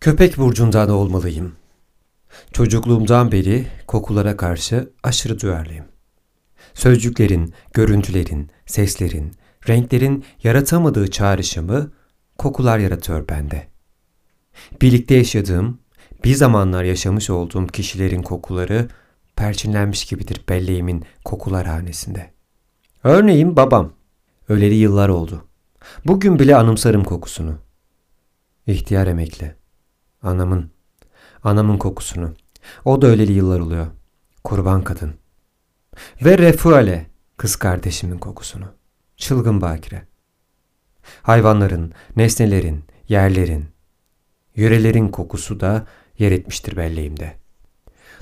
Köpek burcundan olmalıyım. Çocukluğumdan beri kokulara karşı aşırı duyarlıyım. Sözcüklerin, görüntülerin, seslerin, renklerin yaratamadığı çağrışımı kokular yaratıyor bende. Birlikte yaşadığım, bir zamanlar yaşamış olduğum kişilerin kokuları perçinlenmiş gibidir belleğimin kokular hanesinde. Örneğin babam. Öleli yıllar oldu. Bugün bile anımsarım kokusunu. İhtiyar emekli. Anamın. Anamın kokusunu. O da öleli yıllar oluyor. Kurban kadın. Ve Refuale, kız kardeşimin kokusunu. Çılgın bakire. Hayvanların, nesnelerin, yerlerin, yörelerin kokusu da yer etmiştir belleğimde.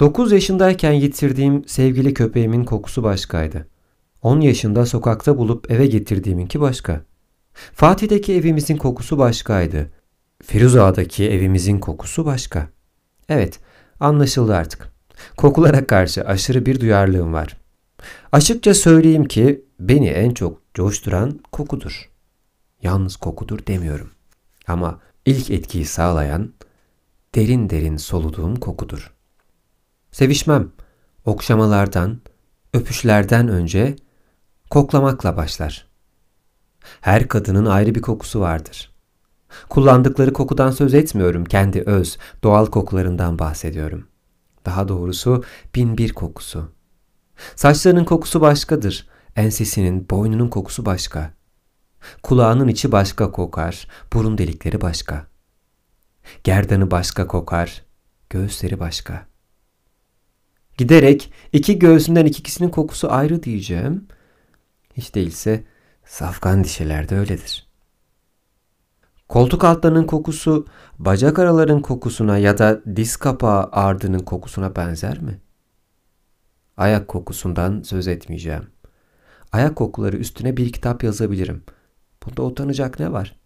9 yaşındayken yitirdiğim sevgili köpeğimin kokusu başkaydı. 10 yaşında sokakta bulup eve getirdiğiminki başka. Fatih'teki evimizin kokusu başkaydı. Firuza'daki evimizin kokusu başka. Evet, anlaşıldı artık. Kokulara karşı aşırı bir duyarlılığım var. Açıkça söyleyeyim ki beni en çok coşturan kokudur. Yalnız kokudur demiyorum. Ama ilk etkiyi sağlayan derin derin soluduğum kokudur. Sevişmem okşamalardan, öpüşlerden önce koklamakla başlar. Her kadının ayrı bir kokusu vardır. Kullandıkları kokudan söz etmiyorum, kendi öz, doğal kokularından bahsediyorum. Daha doğrusu bin bir kokusu. Saçlarının kokusu başkadır, ensesinin, boynunun kokusu başka. Kulağının içi başka kokar, burun delikleri başka. Gerdanı başka kokar, göğüsleri başka. Giderek iki göğsünden ikisinin kokusu ayrı diyeceğim. Hiç değilse safkan dişelerde öyledir. Koltuk altlarının kokusu bacak araların kokusuna ya da diz kapağı ardının kokusuna benzer mi? Ayak kokusundan söz etmeyeceğim. Ayak kokuları üstüne bir kitap yazabilirim. Bunda utanacak ne var?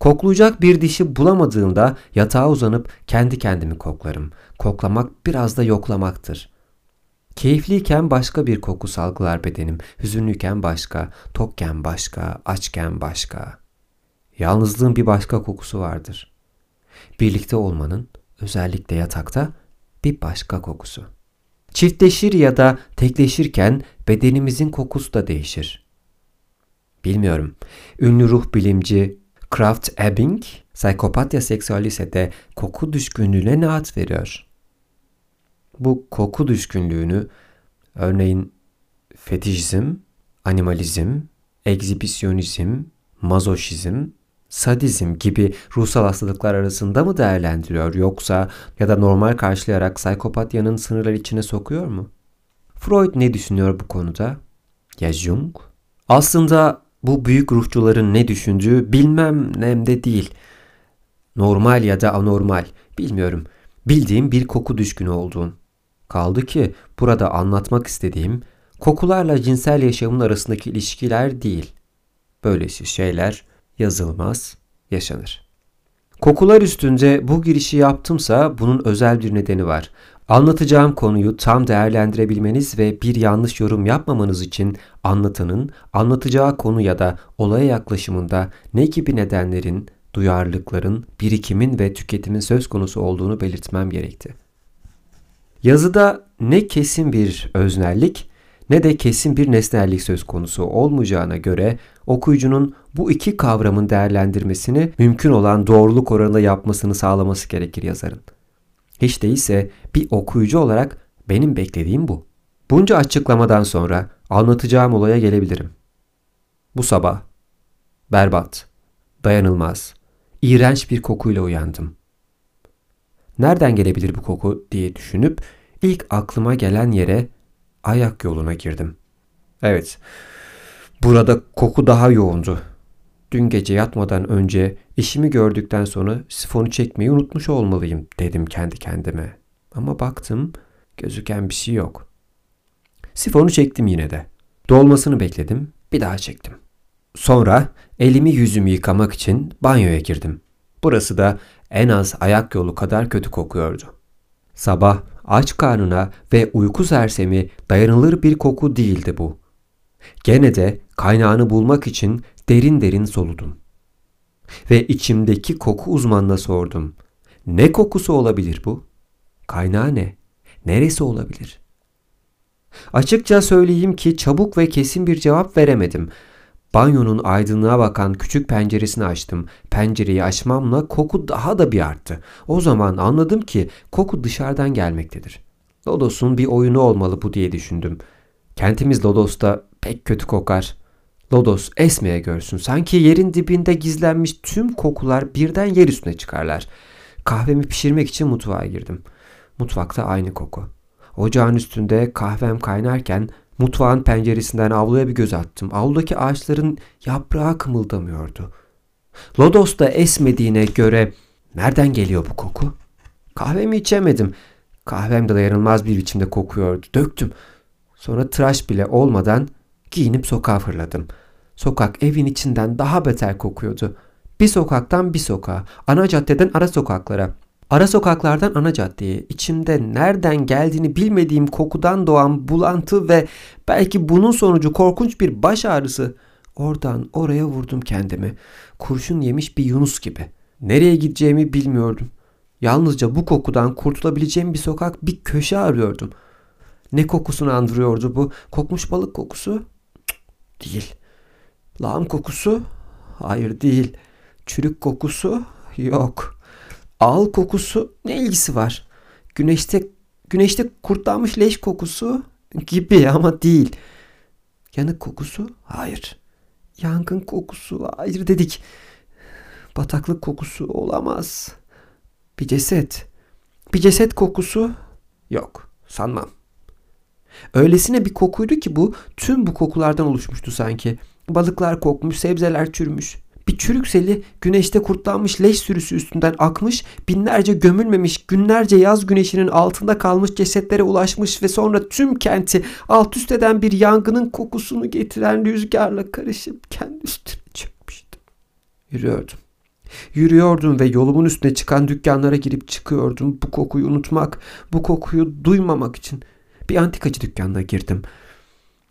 Koklayacak bir dişi bulamadığımda yatağa uzanıp kendi kendimi koklarım. Koklamak biraz da yoklamaktır. Keyifliyken başka bir koku salgılar bedenim. Hüzünlüyken başka, tokken başka, açken başka. Yalnızlığın bir başka kokusu vardır. Birlikte olmanın, özellikle yatakta, bir başka kokusu. Çiftleşir ya da tekleşirken bedenimizin kokusu da değişir. Bilmiyorum. Ünlü ruh bilimci Kraft Ebing, Psikopatya Sexualise'de koku düşkünlüğüne ne ad veriyor? Bu koku düşkünlüğünü örneğin fetişizm, animalizm, egzibisyonizm, mazoşizm, sadizm gibi ruhsal hastalıklar arasında mı değerlendiriyor yoksa ya da normal karşılayarak psikopatyanın sınırlar içine sokuyor mu? Freud ne düşünüyor bu konuda? Ya Jung? Aslında bu büyük ruhçuların ne düşündüğü bilmem nemde değil. Normal ya da anormal bilmiyorum. Bildiğim bir koku düşkünü olduğun. Kaldı ki burada anlatmak istediğim kokularla cinsel yaşamın arasındaki ilişkiler değil. Böylesi şeyler yazılmaz, yaşanır. Kokular üstünde bu girişi yaptımsa bunun özel bir nedeni var. Anlatacağım konuyu tam değerlendirebilmeniz ve bir yanlış yorum yapmamanız için anlatanın anlatacağı konu ya da olaya yaklaşımında ne gibi nedenlerin, duyarlılıkların, birikimin ve tüketimin söz konusu olduğunu belirtmem gerekti. Yazıda ne kesin bir öznellik ne de kesin bir nesnellik söz konusu olmayacağına göre okuyucunun bu iki kavramın değerlendirmesini mümkün olan doğruluk oranında yapmasını sağlaması gerekir yazarın. Hiç değilse bir okuyucu olarak benim beklediğim bu. Bunca açıklamadan sonra anlatacağım olaya gelebilirim. Bu sabah berbat, dayanılmaz, iğrenç bir kokuyla uyandım. Nereden gelebilir bu koku diye düşünüp ilk aklıma gelen yere ayak yoluna girdim. Evet, burada koku daha yoğundu. Dün gece yatmadan önce işimi gördükten sonra sifonu çekmeyi unutmuş olmalıyım dedim kendi kendime. Ama baktım gözüken bir şey yok. Sifonu çektim yine de. Dolmasını bekledim, bir daha çektim. Sonra elimi yüzümü yıkamak için banyoya girdim. Burası da en az ayak yolu kadar kötü kokuyordu. Sabah aç karnına ve uyku sersemi dayanılır bir koku değildi bu. Gene de kaynağını bulmak için derin derin soludum. Ve içimdeki koku uzmanına sordum. Ne kokusu olabilir bu? Kaynağı ne? Neresi olabilir? Açıkça söyleyeyim ki çabuk ve kesin bir cevap veremedim. Banyonun aydınlığa bakan küçük penceresini açtım. Pencereyi açmamla koku daha da bir arttı. O zaman anladım ki koku dışarıdan gelmektedir. Lodos'un bir oyunu olmalı bu diye düşündüm. Kentimiz Lodos'ta pek kötü kokar. Lodos esmeye görsün. Sanki yerin dibinde gizlenmiş tüm kokular birden yer üstüne çıkarlar. Kahvemi pişirmek için mutfağa girdim. Mutfakta aynı koku. Ocağın üstünde kahvem kaynarken mutfağın penceresinden avluya bir göz attım. Avludaki ağaçların yaprağı kımıldamıyordu. Lodos da esmediğine göre nereden geliyor bu koku? Kahvemi içemedim. Kahvem de dayanılmaz bir biçimde kokuyordu. Döktüm. Sonra tıraş bile olmadan giyinip sokağa fırladım. Sokak evin içinden daha beter kokuyordu. Bir sokaktan bir sokağa, ana caddeden ara sokaklara, ara sokaklardan ana caddeye, içimde nereden geldiğini bilmediğim kokudan doğan bulantı ve belki bunun sonucu korkunç bir baş ağrısı. Oradan oraya vurdum kendimi. Kurşun yemiş bir Yunus gibi. Nereye gideceğimi bilmiyordum. Yalnızca bu kokudan kurtulabileceğim bir sokak, bir köşe arıyordum. Ne kokusunu andırıyordu bu? Kokmuş balık kokusu? Değil. Lağım kokusu? Hayır değil. Çürük kokusu? Yok. Ağıl kokusu ne ilgisi var? Güneşte güneşte kurtlanmış leş kokusu gibi ama değil. Yanık kokusu? Hayır. Yangın kokusu? Hayır dedik. Bataklık kokusu olamaz. Bir ceset. Bir ceset kokusu? Yok. Sanmam. Öylesine bir kokuydu ki bu tüm bu kokulardan oluşmuştu sanki. Balıklar kokmuş, sebzeler çürümüş. Bir çürük seli güneşte kurtlanmış leş sürüsü üstünden akmış, binlerce gömülmemiş, günlerce yaz güneşinin altında kalmış cesetlere ulaşmış ve sonra tüm kenti alt üst eden bir yangının kokusunu getiren rüzgarla karışıp kendi üstüne çökmüştü. Yürüyordum. Yürüyordum ve yolumun üstüne çıkan dükkanlara girip çıkıyordum bu kokuyu unutmak, bu kokuyu duymamak için. Bir antikacı dükkanına girdim.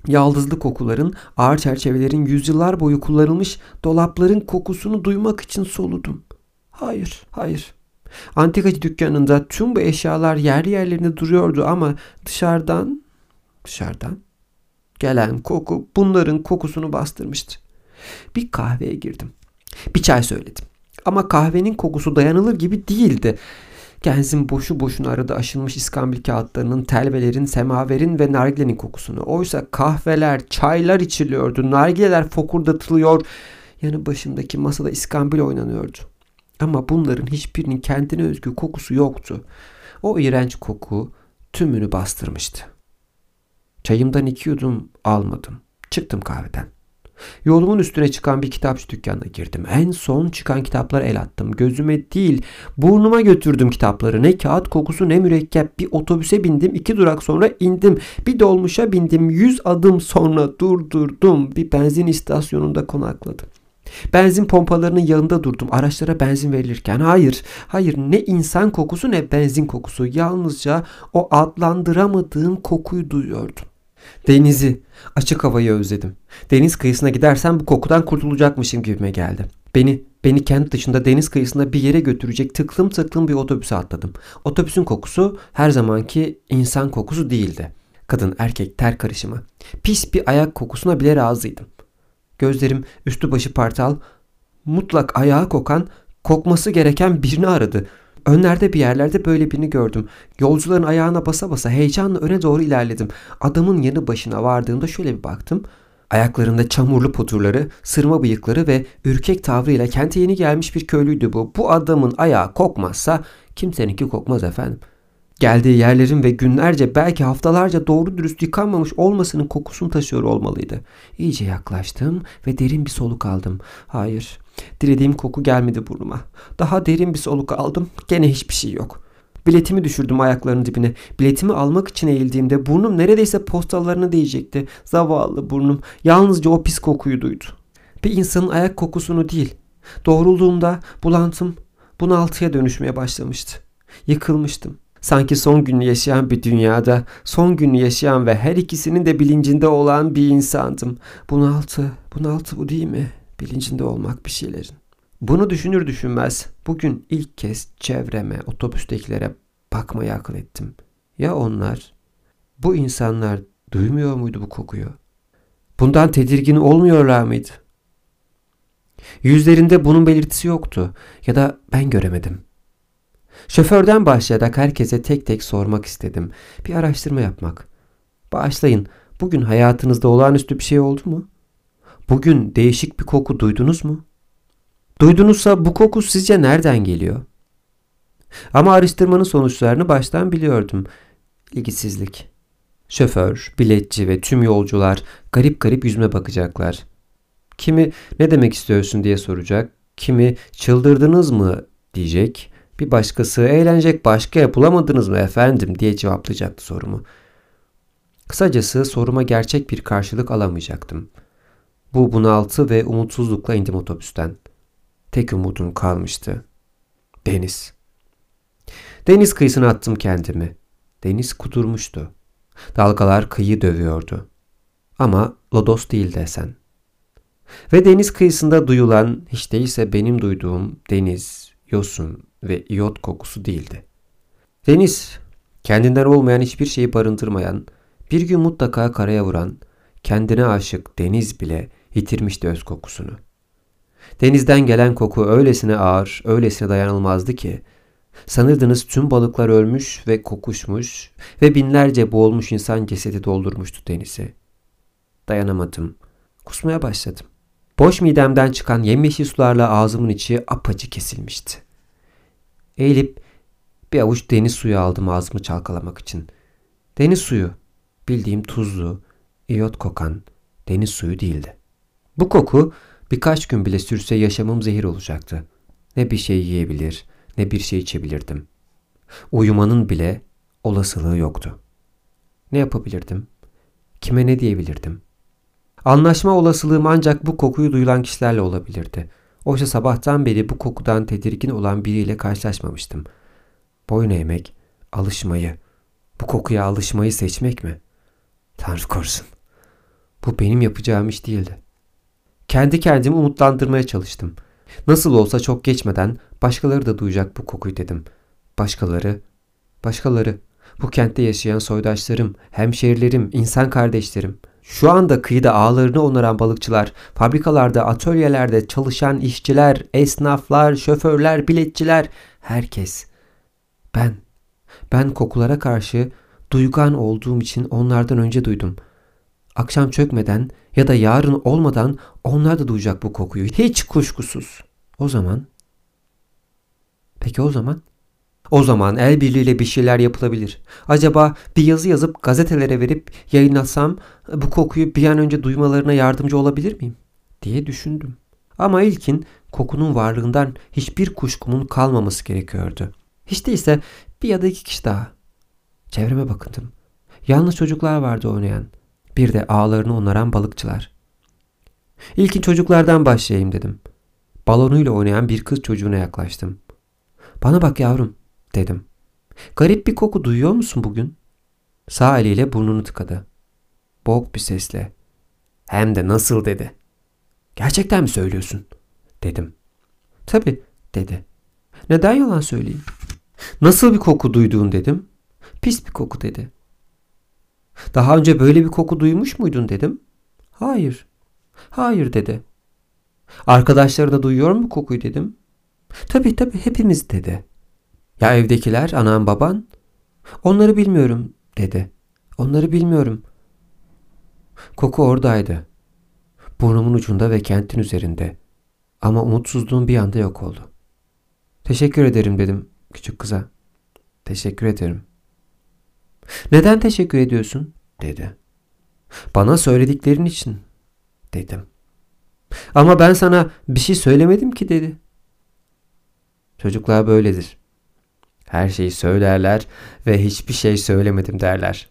Yaldızlı kokuların, ağır çerçevelerin yüzyıllar boyu kullanılmış dolapların kokusunu duymak için soludum. Hayır, hayır. Antikacı dükkanında tüm bu eşyalar yerli yerlerinde duruyordu ama dışarıdan, dışarıdan gelen koku bunların kokusunu bastırmıştı. Bir kahveye girdim. Bir çay söyledim. Ama kahvenin kokusu dayanılır gibi değildi. Genzin boşu boşuna arada aşılmış iskambil kağıtlarının, telvelerin, semaverin ve nargilenin kokusunu. Oysa kahveler, çaylar içiliyordu, nargileler fokurdatılıyor. Yanı başımdaki masada iskambil oynanıyordu. Ama bunların hiçbirinin kendine özgü kokusu yoktu. O iğrenç koku tümünü bastırmıştı. Çayımdan iki yudum almadım. Çıktım kahveden. Yolumun üstüne çıkan bir kitapçı dükkanına girdim. En son çıkan kitaplara el attım. Gözüme değil burnuma götürdüm kitapları. Ne kağıt kokusu ne mürekkep. Bir otobüse bindim. iki durak sonra indim. Bir dolmuşa bindim. Yüz adım sonra durdurdum. Bir benzin istasyonunda konakladım. Benzin pompalarının yanında durdum. Araçlara benzin verilirken hayır, hayır ne insan kokusu ne benzin kokusu. Yalnızca o adlandıramadığım kokuyu duyuyordum. Denizi, açık havayı özledim. Deniz kıyısına gidersem bu kokudan kurtulacakmışım gibime geldi. Beni, beni kent dışında deniz kıyısında bir yere götürecek tıklım tıklım bir otobüse atladım. Otobüsün kokusu her zamanki insan kokusu değildi. Kadın erkek ter karışımı. Pis bir ayak kokusuna bile razıydım. Gözlerim üstü başı partal, mutlak ayağı kokan, kokması gereken birini aradı. Önlerde bir yerlerde böyle birini gördüm. Yolcuların ayağına basa basa heyecanla öne doğru ilerledim. Adamın yanı başına vardığımda şöyle bir baktım. Ayaklarında çamurlu poturları, sırma bıyıkları ve ürkek tavrıyla kente yeni gelmiş bir köylüydü bu. Bu adamın ayağı kokmazsa kimseninki kokmaz efendim. Geldiği yerlerin ve günlerce belki haftalarca doğru dürüst yıkanmamış olmasının kokusunu taşıyor olmalıydı. İyice yaklaştım ve derin bir soluk aldım. Hayır, dilediğim koku gelmedi burnuma. Daha derin bir soluk aldım, gene hiçbir şey yok. Biletimi düşürdüm ayaklarının dibine. Biletimi almak için eğildiğimde burnum neredeyse postalarına değecekti. Zavallı burnum yalnızca o pis kokuyu duydu. Bir insanın ayak kokusunu değil. Doğrulduğumda bulantım bunaltıya dönüşmeye başlamıştı. Yıkılmıştım. Sanki son günü yaşayan bir dünyada, son günü yaşayan ve her ikisinin de bilincinde olan bir insandım. Bunaltı, bunaltı bu değil mi? Bilincinde olmak bir şeylerin. Bunu düşünür düşünmez bugün ilk kez çevreme, otobüstekilere bakmayı akıl ettim. Ya onlar? Bu insanlar duymuyor muydu bu kokuyu? Bundan tedirgin olmuyorlar mıydı? Yüzlerinde bunun belirtisi yoktu ya da ben göremedim. Şoförden başlayarak herkese tek tek sormak istedim. Bir araştırma yapmak. Bağışlayın, bugün hayatınızda olağanüstü bir şey oldu mu? Bugün değişik bir koku duydunuz mu? Duydunuzsa bu koku sizce nereden geliyor? Ama araştırmanın sonuçlarını baştan biliyordum. İlgisizlik. Şoför, biletçi ve tüm yolcular garip garip yüzüme bakacaklar. Kimi ne demek istiyorsun diye soracak, kimi çıldırdınız mı diyecek, bir başkası eğlenecek başka yapılamadınız mı efendim diye cevaplayacaktı sorumu. Kısacası soruma gerçek bir karşılık alamayacaktım. Bu bunaltı ve umutsuzlukla indim otobüsten. Tek umudum kalmıştı. Deniz. Deniz kıyısına attım kendimi. Deniz kudurmuştu. Dalgalar kıyı dövüyordu. Ama lodos değil desen. Ve deniz kıyısında duyulan hiç değilse benim duyduğum deniz, yosun ve iyot kokusu değildi. Deniz, kendinden olmayan hiçbir şeyi barındırmayan, bir gün mutlaka karaya vuran, kendine aşık deniz bile yitirmişti öz kokusunu. Denizden gelen koku öylesine ağır, öylesine dayanılmazdı ki, sanırdınız tüm balıklar ölmüş ve kokuşmuş ve binlerce boğulmuş insan cesedi doldurmuştu denizi. Dayanamadım. Kusmaya başladım. Boş midemden çıkan yemyeşil sularla ağzımın içi apacı kesilmişti. Eğilip bir avuç deniz suyu aldım ağzımı çalkalamak için. Deniz suyu, bildiğim tuzlu, iyot kokan deniz suyu değildi. Bu koku birkaç gün bile sürse yaşamım zehir olacaktı. Ne bir şey yiyebilir, ne bir şey içebilirdim. Uyumanın bile olasılığı yoktu. Ne yapabilirdim? Kime ne diyebilirdim? Anlaşma olasılığım ancak bu kokuyu duyulan kişilerle olabilirdi. Oysa sabahtan beri bu kokudan tedirgin olan biriyle karşılaşmamıştım. Boyun eğmek, alışmayı, bu kokuya alışmayı seçmek mi? Tanrı korusun. Bu benim yapacağım iş değildi. Kendi kendimi umutlandırmaya çalıştım. Nasıl olsa çok geçmeden başkaları da duyacak bu kokuyu dedim. Başkaları, başkaları. Bu kentte yaşayan soydaşlarım, hemşehrilerim, insan kardeşlerim. Şu anda kıyıda ağlarını onaran balıkçılar, fabrikalarda, atölyelerde çalışan işçiler, esnaflar, şoförler, biletçiler, herkes. Ben, ben kokulara karşı duygan olduğum için onlardan önce duydum. Akşam çökmeden ya da yarın olmadan onlar da duyacak bu kokuyu. Hiç kuşkusuz. O zaman... Peki o zaman? O zaman el birliğiyle bir şeyler yapılabilir. Acaba bir yazı yazıp gazetelere verip yayınlasam bu kokuyu bir an önce duymalarına yardımcı olabilir miyim? diye düşündüm. Ama ilkin kokunun varlığından hiçbir kuşkumun kalmaması gerekiyordu. Hiç değilse bir ya da iki kişi daha. Çevreme bakındım. Yalnız çocuklar vardı oynayan. Bir de ağlarını onaran balıkçılar. İlkin çocuklardan başlayayım dedim. Balonuyla oynayan bir kız çocuğuna yaklaştım. Bana bak yavrum dedim. Garip bir koku duyuyor musun bugün? Sağ eliyle burnunu tıkadı. Boğuk bir sesle. Hem de nasıl dedi. Gerçekten mi söylüyorsun? Dedim. Tabi dedi. Neden yalan söyleyeyim? Nasıl bir koku duyduğun dedim. Pis bir koku dedi. Daha önce böyle bir koku duymuş muydun dedim. Hayır. Hayır dedi. Arkadaşları da duyuyor mu kokuyu dedim. Tabi tabi hepimiz dedi. Ya evdekiler, anan baban? Onları bilmiyorum dedi. Onları bilmiyorum. Koku oradaydı. Burnumun ucunda ve kentin üzerinde. Ama umutsuzluğum bir anda yok oldu. Teşekkür ederim dedim küçük kıza. Teşekkür ederim. Neden teşekkür ediyorsun? dedi. Bana söylediklerin için dedim. Ama ben sana bir şey söylemedim ki dedi. Çocuklar böyledir. Her şeyi söylerler ve hiçbir şey söylemedim derler.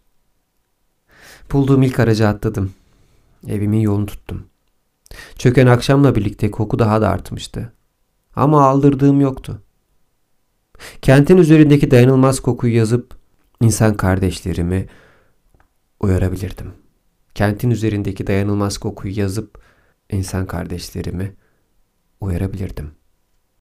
Bulduğum ilk aracı atladım. Evimin yolunu tuttum. Çöken akşamla birlikte koku daha da artmıştı. Ama aldırdığım yoktu. Kentin üzerindeki dayanılmaz kokuyu yazıp insan kardeşlerimi uyarabilirdim. Kentin üzerindeki dayanılmaz kokuyu yazıp insan kardeşlerimi uyarabilirdim.